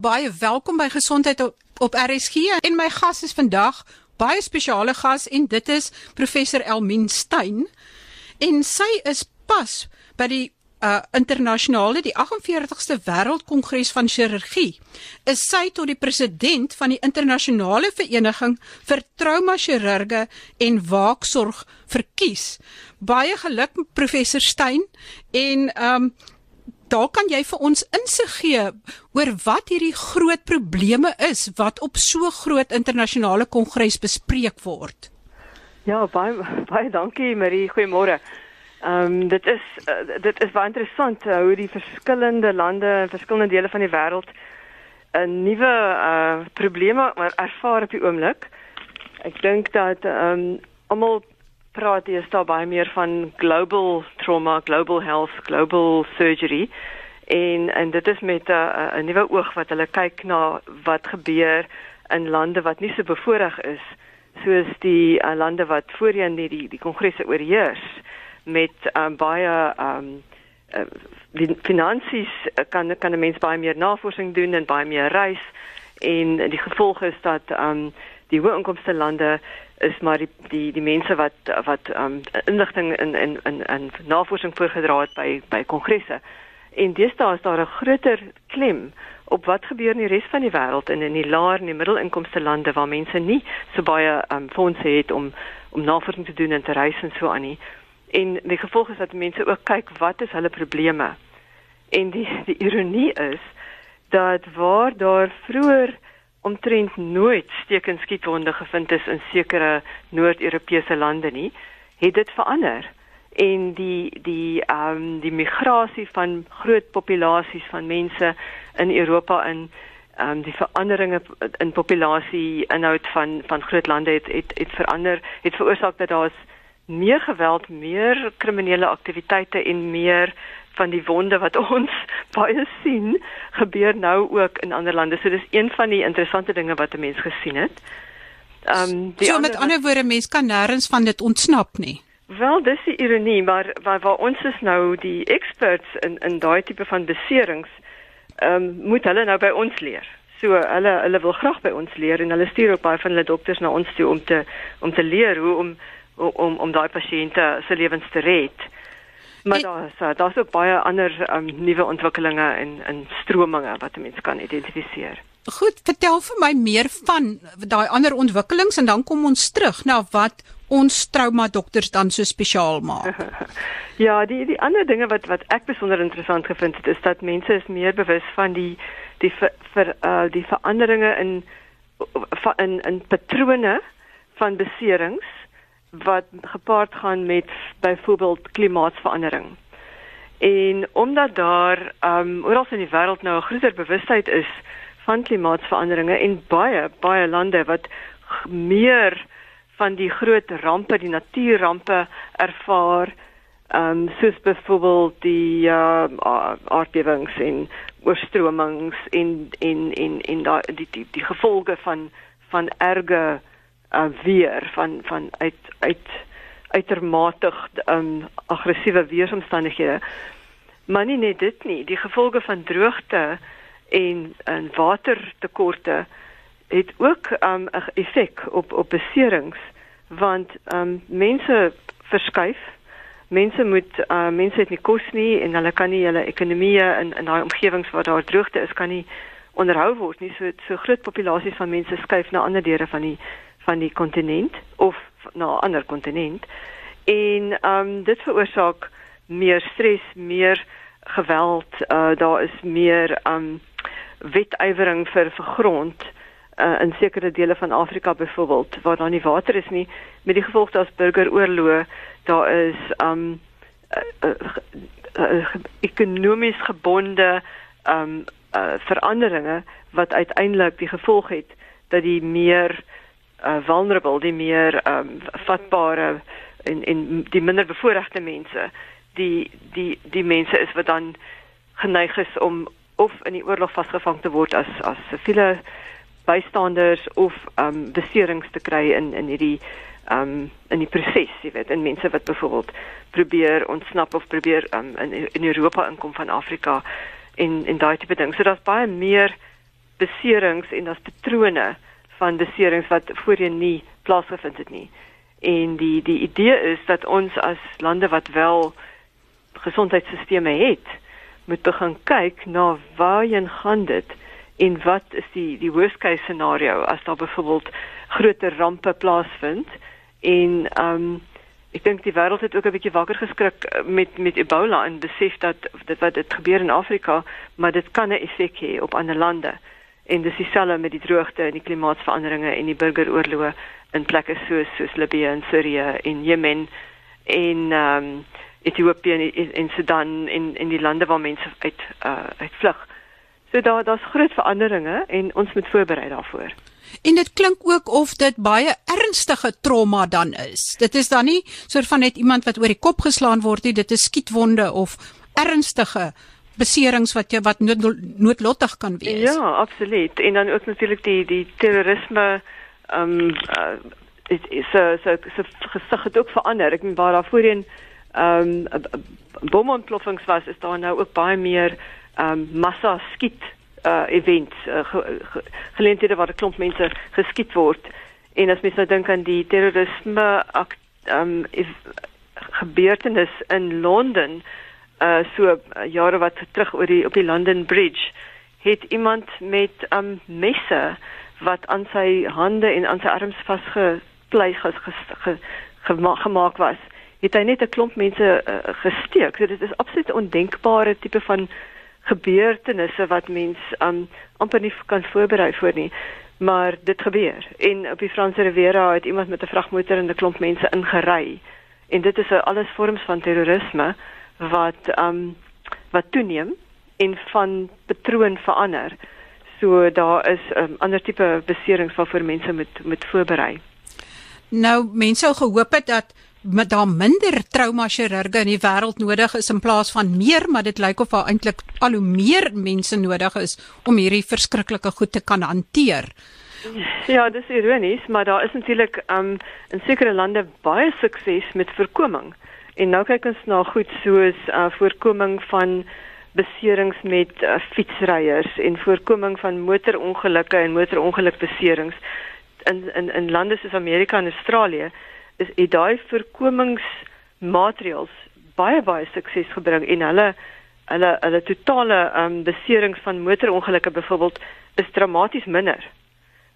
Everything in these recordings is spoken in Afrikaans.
Baie welkom by Gesondheid op, op RSG en my gas is vandag baie spesiale gas en dit is professor Elmien Stein. En sy is pas by die uh internasionale die 48ste wêreldkongres van chirurgie. Is sy tot die president van die internasionale vereniging vir trauma chirurge en waaksorg verkies. Baie geluk professor Stein en um daar kan jy vir ons insig gee oor wat hierdie groot probleme is wat op so groot internasionale kongres bespreek word. Ja, baie baie dankie Marie, goeiemôre. Ehm um, dit is uh, dit is baie interessant uh, hoe die verskillende lande en verskillende dele van die wêreld 'n nuwe uh probleme ervaar op die oomblik. Ek dink dat ehm um, almal praat jy sta baie meer van global trauma, global health, global surgery. En en dit is met 'n 'n nuwe oog wat hulle kyk na wat gebeur in lande wat nie so bevoordeel is soos die uh, lande wat voorheen die die, die kongresse oorheers met um, baie um die finansies kan kan 'n mens baie meer navorsing doen en baie meer reis. En die gevolg is dat um die hoë inkomste lande is maar die die die mense wat wat um inligting in in in in navorsing voorgedra het by by kongresse. En deesdae is daar 'n groter klem op wat gebeur in die res van die wêreld en in die laer en die middelinkomste lande waar mense nie so baie um fondse het om om navorsing te doen en te reis en so aan nie. En die gevolg is dat mense ook kyk wat is hulle probleme. En die die ironie is dat waar daar vroeër omtrent nooit steek en skietwonde gevind is in sekere Noord-Europese lande nie, het dit verander. En die die ehm um, die migrasie van groot populasies van mense in Europa in ehm um, die veranderinge in populasie inhoud van van groot lande het het het verander, het veroorsaak dat daar meer geweld, meer kriminele aktiwiteite en meer van die wonde wat ons baie sien gebeur nou ook in ander lande. So dis een van die interessante dinge wat 'n mens gesien het. Ehm um, die So ander, met ander woorde mens kan nêrens van dit ontsnap nie. Wel, dis die ironie, maar waar waar ons is nou die experts in in daai tipe van beserings, ehm um, moet hulle nou by ons leer. So hulle hulle wil graag by ons leer en hulle stuur ook baie van hulle dokters na ons toe om te om te leer hoe om om om daai pasiënte se lewens te red. Maar daar's daar's ook baie ander um, nuwe ontwikkelinge en in strominge wat 'n mens kan identifiseer. Goed, vertel vir my meer van daai ander ontwikkelings en dan kom ons terug na wat ons trauma dokters dan so spesiaal maak. ja, die die ander dinge wat wat ek besonder interessant gevind het is dat mense is meer bewus van die die vir, vir uh die veranderinge in in in patrone van beserings wat gepaard gaan met byvoorbeeld klimaatsverandering. En omdat daar ehm um, oral in die wêreld nou 'n groter bewustheid is van klimaatsveranderinge en baie baie lande wat meer van die groot rampe, die natuurrampe ervaar, ehm um, soos byvoorbeeld die uh aardbewings en oorstromings en en en en daai die, die die gevolge van van erge uh, weer van van uit uit uitermate um, aggressiewe weeromstandighede. Maar nie net dit nie, die gevolge van droogte en en watertekorte het ook 'n um, effek op op beserings want um, mense verskuif mense moet uh, mense het nie kos nie en hulle kan nie hulle ekonomieë in in daai omgewings waar daar droogte is kan nie onderhou word nie so so groot populasies van mense skuif na ander dele van die van die kontinent of na 'n ander kontinent. En ehm um, dit veroorsaak meer stres, meer geweld, uh, daar is meer ehm um, wetywering vir vir grond uh, in sekere dele van Afrika byvoorbeeld waar daar nie water is nie met die gevolg dat burgeroorloë daar is ehm um, uh, uh, uh, ekonomies gebonde ehm um, uh, veranderinge wat uiteindelik die gevolg het dat die meer uh, vulnerable, die meer um, vatbare en en die minder bevoorregte mense, die die die mense is wat dan geneig is om of in die oorlog vasgevang te word as as siviele bystanders of um beserings te kry in in hierdie um in die proses, jy weet, en mense wat byvoorbeeld probeer ontsnap of probeer um in in Europa inkom van Afrika en en daai tipe ding. So daar's baie meer beserings en daar's patrone van beserings wat voorheen nie plaasgevind het nie. En die die idee is dat ons as lande wat wel gesondheidstelsels het, moet begin kyk na waarheen gaan dit en wat is die die worst case scenario as daar byvoorbeeld groter rampe plaasvind en ehm um, ek dink die wêreld het ook 'n bietjie wakker geskrik met met Ebola en besef dat dit wat dit gebeur in Afrika, maar dit kan 'n effek hê op ander lande. En dis dieselfde met die droogte en die klimaatsveranderinge en die burgeroorloë in plekke soos soos Libië en Sirië en Jemen en ehm um, Ethiopië en, en Sudan en en die lande waar mense uit uh uitvlug. So daar daar's groot veranderinge en ons moet voorberei daarvoor. En dit klink ook of dit baie ernstige trauma dan is. Dit is dan nie soort van net iemand wat oor die kop geslaan word nie, dit is skietwonde of ernstige beserings wat jy wat nood, noodlottig kan wees. Ja, absoluut. En dan ook natuurlik die die terrorisme ehm um, uh, dit is so so so gesig het ook verander. Ek meen waar daar voorheen ehm um, bomontploffings was, is daar nou ook baie meer ehm um, massa skiet uh events uh, ge, ge, geleenthede waar 'n klomp mense geskiet word. En as mens nou dink aan die terrorisme ehm um, gebeurtenis in Londen uh so uh, jare wat terug oor die op die London Bridge het iemand met ehm um, messe wat aan sy hande en aan sy arms vasgeplei ges, ges, ges, gema gemaak was, het hy net 'n klomp mense uh, gesteek. So dit is absoluut 'n ondenkbare tipe van gebeurtenisse wat mens um, amper nie kan voorberei voor nie. Maar dit gebeur. En op die Franse Riviera het iemand met 'n vragmotor en 'n klomp mense ingery. En dit is alles vorms van terrorisme wat um wat toeneem en van patroon verander. So daar is 'n um, ander tipe beserings waarvoor mense moet moet voorberei. Nou mense sou gehoop het dat met daar minder trauma chirurge in die wêreld nodig is in plaas van meer, maar dit lyk of daar eintlik al hoe meer mense nodig is om hierdie verskriklike goed te kan hanteer. Ja, dis ironies, maar daar is natuurlik um in sekere lande baie sukses met voorkoming. En nou kyk ons na goed soos uh voorkoming van beserings met uh, fietsryers en voorkoming van motorongelukke en motorongelukbeserings in in in lande soos Amerika en Australië is het daai voorkomingsmaatreëls baie baie sukses gebring en hulle hulle hulle totale um, beserings van motorongelukke byvoorbeeld is dramaties minder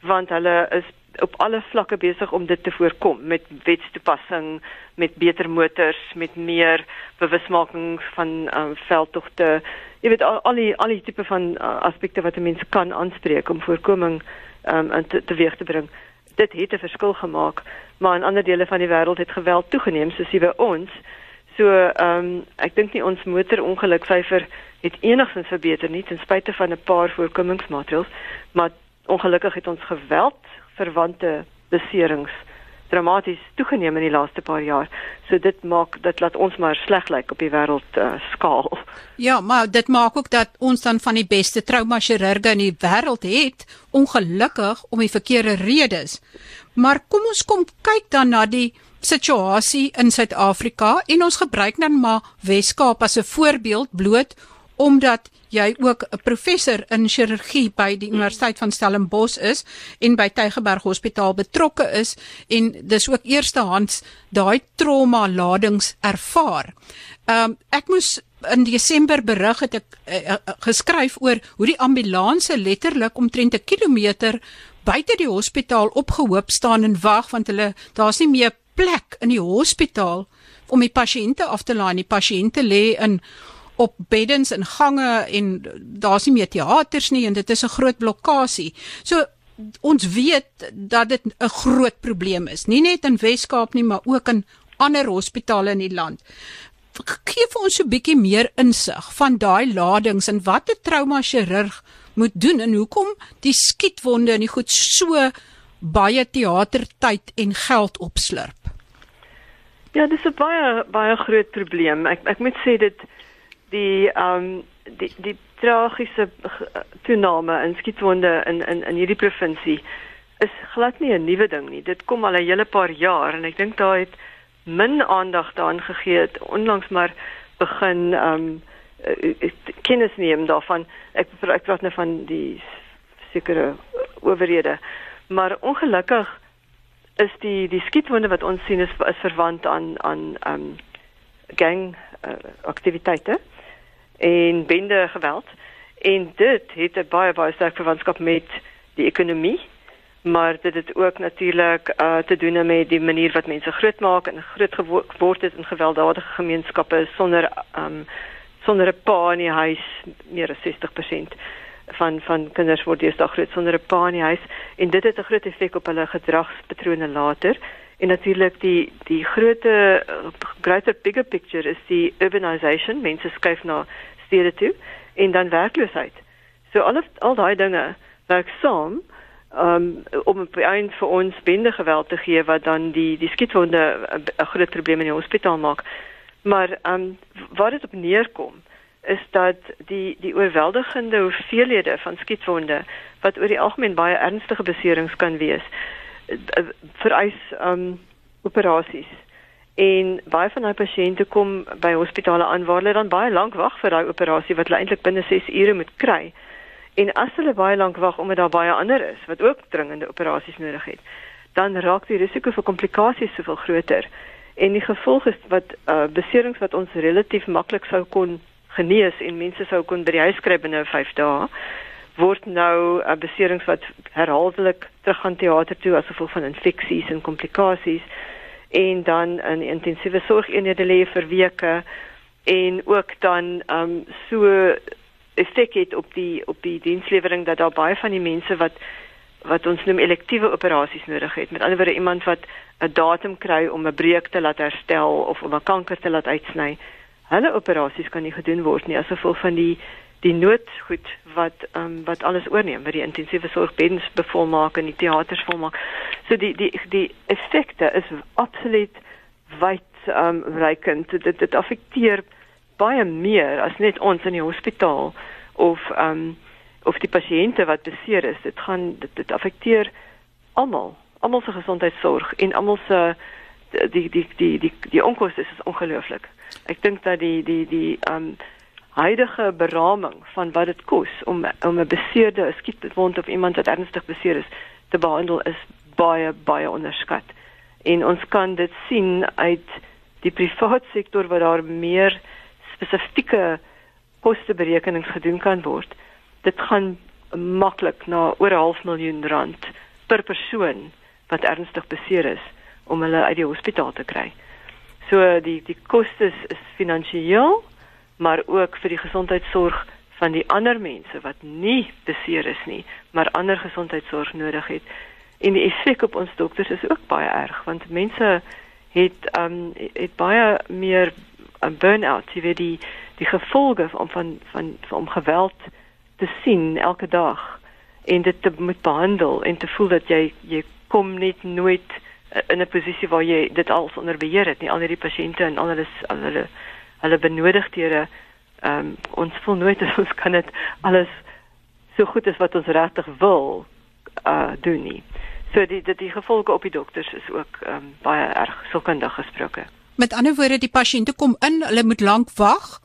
want hulle is op alle vlakke besig om dit te voorkom met wetstoepassing met beter motors met meer bewusmaking van um, veldtogte. Jy weet al, al die al die tipe van uh, aspekte wat 'n mens kan aanspreek om voorkoming um, te, te weeg te bring dit het 'n verskil gemaak, maar in ander dele van die wêreld het geweld toegeneem soos hier by ons. So, ehm um, ek dink nie ons motorongeluksyfer het enigsins verbeter nie ten spyte van 'n paar voorkomingsmaatreëls, maar ongelukkig het ons geweld verwante beserings dramaties toegeneem in die laaste paar jaar. So dit maak dit laat ons maar sleg lyk op die wêreld uh, skaal. Ja, maar dit maak ook dat ons dan van die beste trauma chirurge in die wêreld het, ongelukkig om die verkeerde redes. Maar kom ons kom kyk dan na die situasie in Suid-Afrika en ons gebruik dan maar Wes-Kaap as 'n voorbeeld bloot omdat jy ook 'n professor in chirurgie by die Universiteit van Stellenbosch is en by Tygerberg Hospitaal betrokke is en dis ook eerstehands daai trauma ladings ervaar. Ehm um, ek moes in Desember berig het ek uh, uh, geskryf oor hoe die ambulanse letterlik omtrent 'n kilometer buite die hospitaal opgehoop staan en wag want hulle daar's nie meer plek in die hospitaal om die pasiënte af te laai. Die pasiënte lê in op beddens en gange en daar's nie meer teaters nie en dit is 'n groot blokkade. So ons weet dat dit 'n groot probleem is, nie net in Wes-Kaap nie, maar ook in ander hospitale in die land. Gee vir ons 'n bietjie meer insig van daai ladings en wat 'n trauma chirurg moet doen en hoekom die skietwonde en die goed so baie teatertyd en geld opslurp. Ja, dis 'n baie baie groot probleem. Ek ek moet sê dit die ehm um, die die tragiese toename in skietwonde in in in hierdie provinsie is glad nie 'n nuwe ding nie. Dit kom al 'n hele paar jaar en ek dink daar het min aandag daaraan gegee het onlangs maar begin ehm um, kennis neem daarvan. Ek ek praat nou van die sekere owerhede. Maar ongelukkig is die die skietwonde wat ons sien is is verwant aan aan um gang uh, aktiwiteite en bende geweld. En dit het 'n baie baie sterk verwantskap met die ekonomie maar dit het ook natuurlik uh, te doen met die manier wat mense grootmaak en groot geword het in gewelddadige gemeenskappe sonder um sonder 'n pa in die huis. Meer as 60% van van kinders word deesdae groot sonder 'n pa in die huis. En dit het 'n groot effek op hulle gedragspatrone later. En natuurlik die die groter groter bigger picture is die urbanization. Mense skuif na stede toe en dan werkloosheid so al al daai dinge werk saam um, om 'n eind vir ons bende geweld te gee wat dan die die skietwonde 'n groot probleem in die hospitaal maak. Maar um wat dit op neerkom is dat die die oorweldigende hoeveelhede van skietwonde wat oor die algemeen baie ernstige beserings kan wees eh, vereis um operasies. En baie van daai pasiënte kom by hospitale aan waar hulle dan baie lank wag vir daai operasie wat hulle eintlik binne 6 ure moet kry. En as hulle baie lank wag omdat daar baie ander is wat ook dringende operasies nodig het, dan raak die risiko vir komplikasies soveel groter. En die gevolg is wat uh, beserings wat ons relatief maklik sou kon genees en mense sou kon by die huis kry binne 5 dae word nou 'n uh, beserings wat herhaaldelik terug gaan teater toe as gevolg van infeksies en komplikasies en dan in intensiewe sorgeenhede lê vir weke en ook dan um so effek het op die op die dienslewering dat daar baie van die mense wat wat ons noem elektiewe operasies nodig het. Met ander woorde iemand wat 'n datum kry om 'n breuk te laat herstel of om 'n kanker te laat uitsny. Hulle operasies kan nie gedoen word nie as gevolg van die die noodgoed wat ehm um, wat alles oorneem, wat die intensiewe sorgbeddens bevolmaak en die teaters volmaak. So die die die effekte is absoluut wyd ehm um, reikend. Dit dit affekteer baie meer as net ons in die hospitaal of ehm um, of die pasiënte wat beseer is. Dit gaan dit, dit affekteer almal, almal se gesondheidsorg en almal se die die die die die onkoste is ongelooflik. Ek dink dat die die die ehm um, huidige beraming van wat dit kos om om 'n beseerde skietwond of iemand wat ernstig beseer is te behandel is baie baie onderskat. En ons kan dit sien uit die private sektor waar daar meer spesifieke kosteberekenings gedoen kan word. Dit gaan maklik na oor 'n half miljoen rand per persoon wat ernstig beseer is om hulle uit die hospitaal te kry. So die die kostes is finansiëel, maar ook vir die gesondheidsorg van die ander mense wat nie beseer is nie, maar ander gesondheidsorg nodig het. En die effek op ons dokters is ook baie erg want mense het um het baie meer 'n burn-out, jy weet die die gevolge van van van van geweld te sien elke dag en dit te moet behandel en te voel dat jy jy kom net nooit in 'n posisie waar jy dit alles onder beheer het nie al hierdie pasiënte en al hulle al hulle hulle benodigdhede ehm um, ons voel nooit dat ons kan dit alles so goed as wat ons regtig wil uh doen nie. So die die, die gevolge op die dokters is ook ehm um, baie erg sielkundig gesproke. Met ander woorde, die pasiënte kom in, hulle moet lank wag.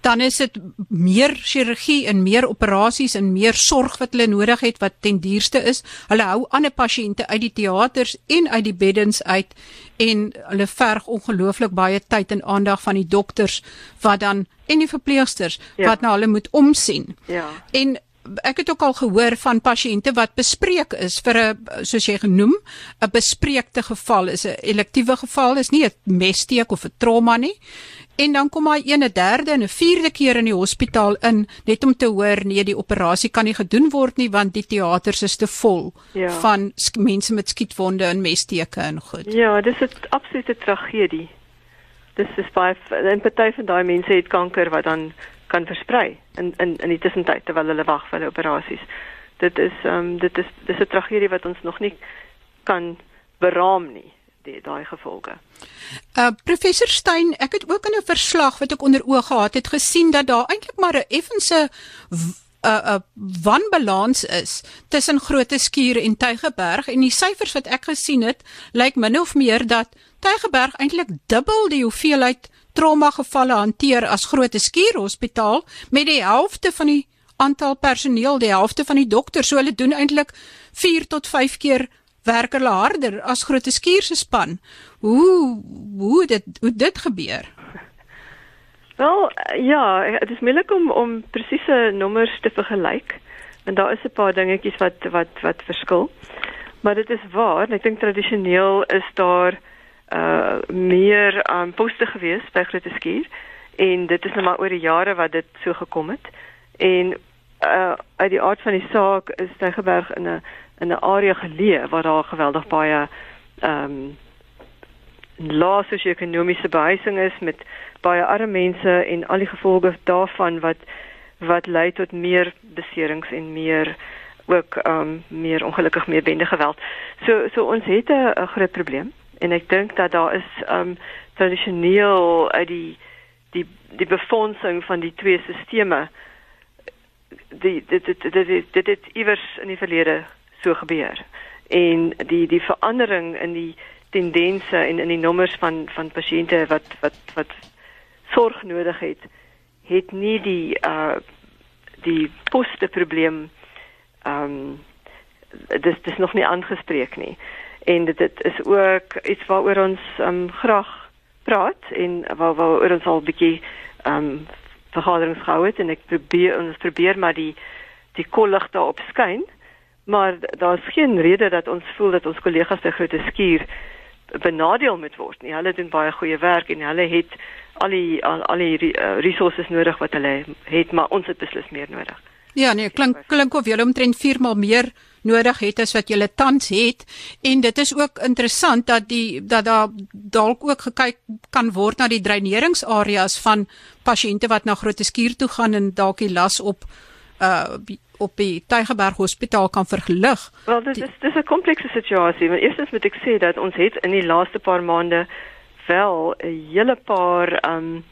Dan is dit meer chirurgie en meer operasies en meer sorg wat hulle nodig het wat ten duurste is. Hulle hou ander pasiënte uit die teaters en uit die beddens uit en hulle verg ongelooflik baie tyd en aandag van die dokters wat dan en die verpleegsters ja. wat na hulle moet omsien. Ja. En ek het ook al gehoor van pasiënte wat bespreek is vir 'n soos jy genoem, 'n bespreekte geval is 'n elektiewe geval, is nie 'n messteek of 'n trauma nie. En dan kom hy 'n derde en 'n vierde keer in die hospitaal in net om te hoor nee, die operasie kan nie gedoen word nie want die teaters is te vol ja. van mense met skietwonde en messteke en goed. Ja, dis 'n absolute tragedie. Dis is baie 'n party van daai mense het kanker wat dan kan versprei in in in die tussentyd terwyl hulle wag vir hulle operasies. Dit is ehm um, dit is dis 'n tragedie wat ons nog nie kan beraam nie die daai gevolge. Uh professor Stein, ek het ook in 'n verslag wat ek onder oë gehad het gesien dat daar eintlik maar 'n effense 'n 'n wanbalans is tussen Grote Skuur en Tygerberg en die syfers wat ek gesien het, lyk min of meer dat Tygerberg eintlik dubbel die hoeveelheid trauma gevalle hanteer as Grote Skuur Hospitaal met die helfte van die aantal personeel, die helfte van die dokters, so hulle doen eintlik 4 tot 5 keer werk hulle harder as groot skuur se span. Hoe hoe dit hoe dit gebeur? Wel, ja, dit is moeilik om om presiese nommers te vergelyk. En daar is 'n paar dingetjies wat wat wat verskil. Maar dit is waar, ek dink tradisioneel is daar uh meer um poste gewees by Grote Skuur en dit is nou maar oor die jare wat dit so gekom het. En uh uit die aard van die saak is Tygerberg in 'n in 'n area geleë waar daar geweldig baie um lae sosio-ekonomiese behuising is met baie arme mense en al die gevolge daarvan wat wat lei tot meer beserings en meer ook um meer ongelukkig meer bende geweld. So so ons het 'n groot probleem en ek dink dat daar is um tradisioneel uit die die die befondsing van die twee stelsels die dit dit dit dit iewers in die verlede so gebeur. En die die verandering in die tendense en in die nommers van van pasiënte wat wat wat sorg nodig het het nie die uh die poste probleem ehm um, dis dis nog nie aangespreek nie en dit dit is ook iets waaroor ons um, graag praat en waar waar ons al bietjie ehm um, vergaderings gehou het en ek probeer ons probeer maar die die kollig daarop skyn maar daar's geen rede dat ons voel dat ons kollegas te groot skuur benadeel moet word nie. Hulle doen baie goeie werk en hulle het al die al, al die uh, resources nodig wat hulle het, maar ons het beslis meer nodig. Ja, nee, klink klink of julle omtrent 4 maal meer nodig het as wat julle tans het en dit is ook interessant dat die dat daar dalk ook gekyk kan word na die dreineringsareas van pasiënte wat na Grote Skuur toe gaan en dalk die las op uh op die Tygerberg Hospitaal kan verlig. Wel dit is dis 'n komplekse situasie. Maar eerstens moet ek sê dat ons het in die laaste paar maande wel 'n hele paar um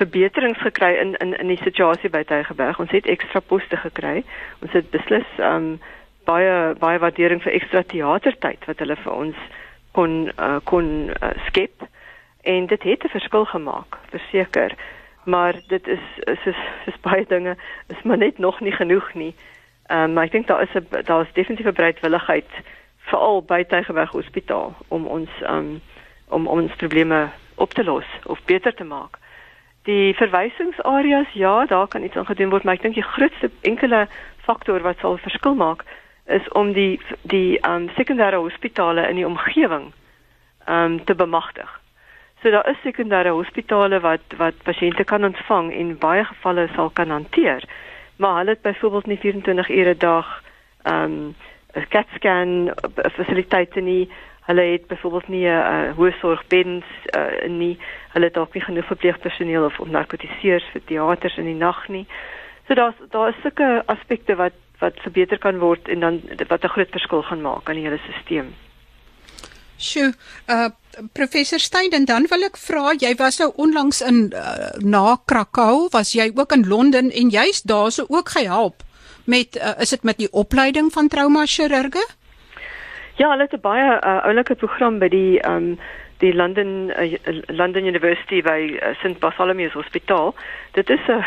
verbeterings gekry in in in die situasie by Tygerberg. Ons het ekstra poste gekry. Ons het beslis um baie baie waardering vir ekstra teatertyd wat hulle vir ons kon uh, kon uh, skep en dit het 'n verskil gemaak, verseker maar dit is is, is baie dinge is maar net nog nie genoeg nie. Ehm um, maar ek dink daar is 'n daar is definitief 'n bereidwilligheid veral by Tygerberg Hospitaal om ons um, om om ons probleme op te los of beter te maak. Die verwysingsareas ja, daar kan iets aangedoen word, maar ek dink die grootste enkele faktor wat sal verskil maak is om die die um, sekondêre hospitale in die omgewing um, te bemagtig. So daar is sekondêre hospitale wat wat pasiënte kan ontvang en baie gevalle sal kan hanteer. Maar hulle het byvoorbeeld nie 24 ure 'n dag ehm um, 'n CAT scan fasiliteite nie. Hulle het byvoorbeeld nie 'n uh, hoë sorgbeddens uh, nie. Hulle het ook nie genoeg verpleegpersoneel of narkotiseers vir teaters in die nag nie. So daar's daar is sulke aspekte wat wat verbeter kan word en dan wat 'n groot verskil gaan maak aan die hele stelsel. Sjoe, uh professor Steyn en dan wil ek vra, jy was nou onlangs in uh, na Krakou, was jy ook in Londen en jy's daarso ook gehelp met uh, is dit met die opleiding van trauma chirurge? Ja, hulle het 'n baie uh, oulike program by die um die London uh, London University by uh, St Bartholomew's Hospitaal. Dit is 'n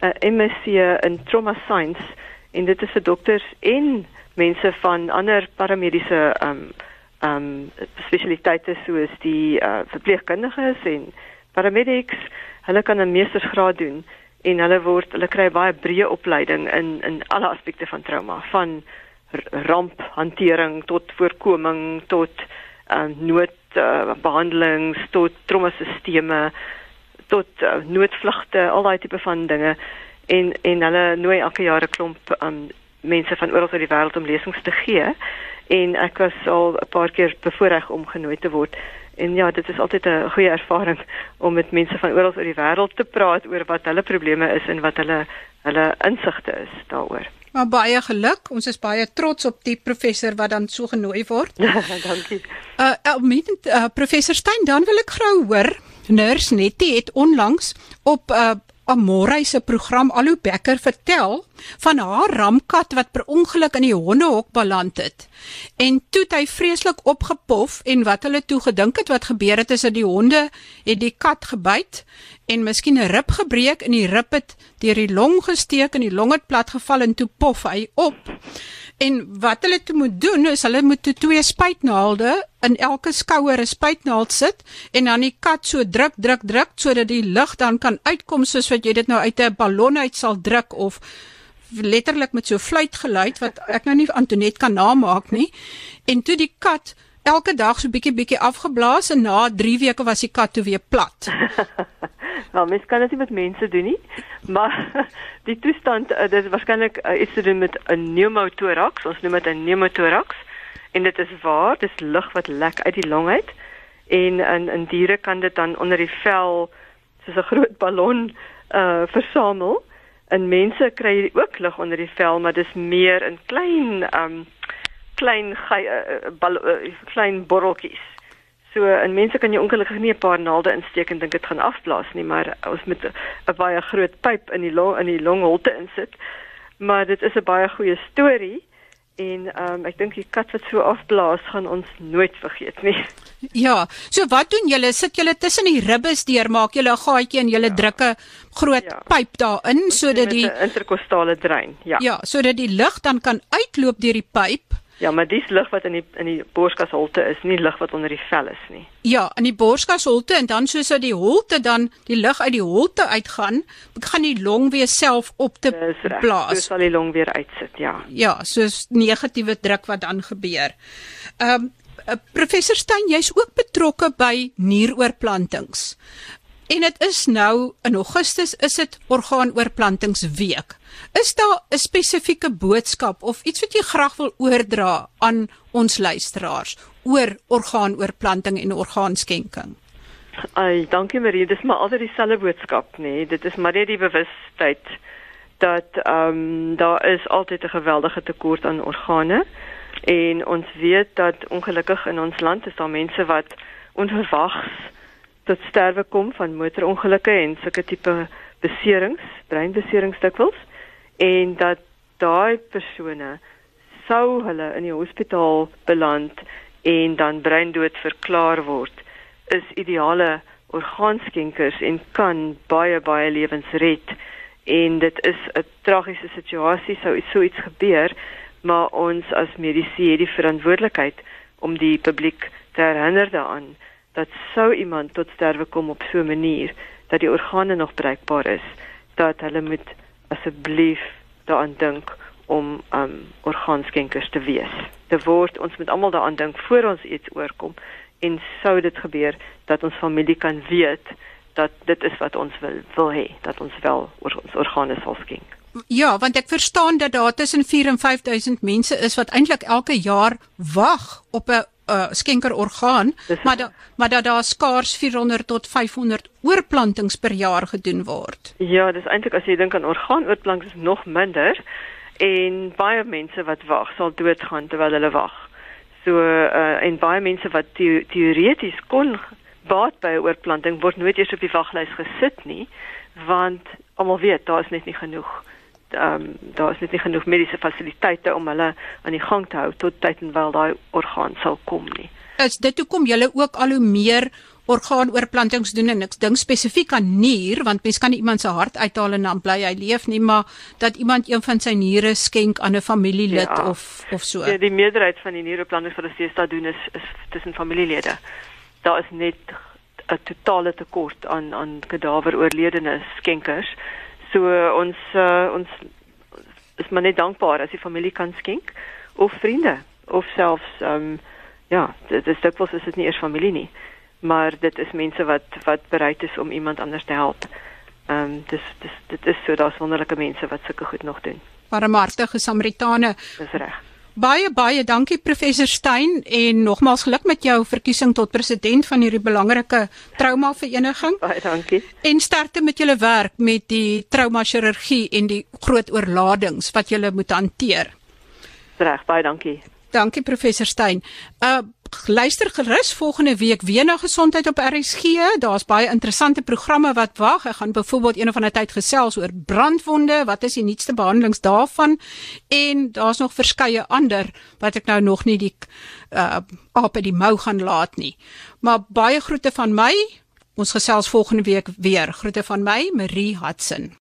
'n MSc in trauma science en dit is vir dokters en mense van ander paramediese um um spesialiteite soos die uh, verpleegkundiges en paramedics, hulle kan 'n meestersgraad doen en hulle word hulle kry baie breë opleiding in in alle aspekte van trauma, van ramphantering tot voorkoming tot um noodbehandelings uh, tot traumasisteme tot uh, noodvlugte, al daai tipe van dinge en en hulle nooi elke jaar 'n klomp um mense van oral oor die wêreld om lesings te gee en ek was al 'n paar keer bevoorreg om genooi te word. En ja, dit is altyd 'n goeie ervaring om met mense van oral oor die wêreld te praat oor wat hulle probleme is en wat hulle hulle insigte is daaroor. Maar baie geluk. Ons is baie trots op die professor wat dan so genooi word. Dankie. Uh, uh, uh professor Stein, dan wil ek gou hoor. Nurse Nettie het onlangs op 'n uh, Amorey se program Alu Becker vertel van haar ramkat wat per ongeluk in die hondehok beland het. En toe het hy vreeslik opgepof en wat hulle toe gedink het wat gebeur het is dat die honde het die kat gebyt en miskien 'n rib gebreek en die rib het deur die long gesteek en die long het plat geval en toe pof hy op. En wat hulle toe moet doen is hulle moet toe twee spuitnaalde in elke skouer 'n spuitnaald sit en dan die kat so druk druk druk sodat die lug dan kan uitkom soos wat jy dit nou uit 'n ballon uit sal druk of letterlik met so fluitgeluid wat ek nou nie Antonet kan namaak nie. En toe die kat elke dag so bietjie bietjie afgeblaas en na 3 weke was die kat toe weer plat. nou, mens kan dit met mense doen nie, maar die toestand uh, dit is waarskynlik uh, iets te doen met 'n pneumothorax, ons noem dit 'n pneumothorax en dit is waar, dis lug wat lek uit die long uit en in in diere kan dit dan onder die vel soos 'n groot ballon uh versamel. In mense kry jy ook lug onder die vel, maar dis meer in klein um klein uh, klein borreltjies. So in mense kan jy ongelukkig nie 'n paar naalde insteek en dink dit gaan afblaas nie, maar ons moet 'n baie groot pyp in die long in die longholte insit. Maar dit is 'n baie goeie storie en um, ek dink die kat wat so afblaas gaan ons nooit vergeet nie. Ja, so wat doen julle? Sit julle tussen die ribbes deur, maak julle 'n gaatjie en julle ja. drukke groot ja. pyp daarin sodat die interkostale drein, ja. Ja, sodat die lug dan kan uitloop deur die pyp Ja, maar dis lug wat in die in die borskasholte is, nie lug wat onder die vel is nie. Ja, in die borskasholte en dan soos dat die holte dan die lug uit die holte uitgaan, gaan die long weer self op te blaas. So sal die long weer uitsit, ja. Ja, soos negatiewe druk wat dan gebeur. Ehm um, professor Stein, jy's ook betrokke by nieroorplantings. En dit is nou in Augustus is dit orgaanoorplantingsweek. Is daar 'n spesifieke boodskap of iets wat jy graag wil oordra aan ons luisteraars oor orgaanoorplanting en orgaanskenking? Ai, dankie Marie, dis maar altyd dieselfde boodskap, nê. Nee. Dit is maar net die bewustheid dat ehm um, daar is altyd 'n geweldige tekort aan organe en ons weet dat ongelukkig in ons land is daar mense wat onverwags tot sterwe kom van motorongelukke en sulke tipe beserings, breinbeserings dikwels en dat daai persone sou hulle in die hospitaal beland en dan breindood verklaar word is ideale orgaanskenkers en kan baie baie lewens red. En dit is 'n tragiese situasie sou so iets gebeur maar ons as medisy het die verantwoordelikheid om die publiek te herinner daaraan dat sou iemand tot sterwe kom op so 'n manier dat die organe nog bruikbaar is, dat hulle moet asseblief daaraan dink om um orgaanskenkers te wees. Dit word ons moet almal daaraan dink voor ons iets oorkom en sou dit gebeur dat ons familie kan weet dat dit is wat ons wil wil hê, dat ons wel or, ons organe sal skenk. Ja, want ek verstaan dat daar tussen 4 en 5000 mense is wat eintlik elke jaar wag op 'n uh, skenkerorgaan, maar da, maar dat daar skaars 400 tot 500 oorplantings per jaar gedoen word. Ja, dis eintlik as jy dink aan orgaanoorplantings nog minder en baie mense wat wag sal doodgaan terwyl hulle wag. So uh, en baie mense wat the teoreties kon baat by 'n oorplanting word nooit eers op die waglys gesit nie want almal weet daar is net nie genoeg ehm um, daar is net nie genoeg mediese fasiliteite om hulle aan die gang te hou tot tyd en wyl daai orgaan sal kom nie. Is dit hoekom julle ook al hoe meer orgaanoorplantings doen en ek dink spesifiek aan nier want mens kan iemand se hart uithaal en dan bly hy leef nie maar dat iemand een van sy niere skenk aan 'n familielid ja, of of so. Ja, die meerderheid van die nieroorplantings wat ons steeds doen is is tussen familielede. Daar is net 'n totale tekort aan aan kadaver oorledene skenkers. So uh, ons uh, ons is maar net dankbaar as die familie kan skenk of vriende of selfs ehm um, ja, dit is dikwels is dit nie eers familie nie, maar dit is mense wat wat bereid is om iemand anders te help. Ehm um, dis dis dit is so daar's wonderlike mense wat sulke goed nog doen. Barmhartige Samaritane. Dis reg. Baie baie dankie professor Stein en nogmaals geluk met jou verkiesing tot president van hierdie belangrike trauma vereniging. Baie dankie. En sterkte met julle werk met die trauma chirurgie en die groot oorladings wat julle moet hanteer. Reg, baie dankie. Dankie professor Stein. Uh luister gerus volgende week weer na gesondheid op RSG. Daar's baie interessante programme wat wag. Ek gaan byvoorbeeld een of ander tyd gesels oor brandwonde, wat is die nuutste behandelings daarvan? En daar's nog verskeie ander wat ek nou nog nie die uh op die mou gaan laat nie. Maar baie groete van my. Ons gesels volgende week weer. Groete van my, Marie Hudson.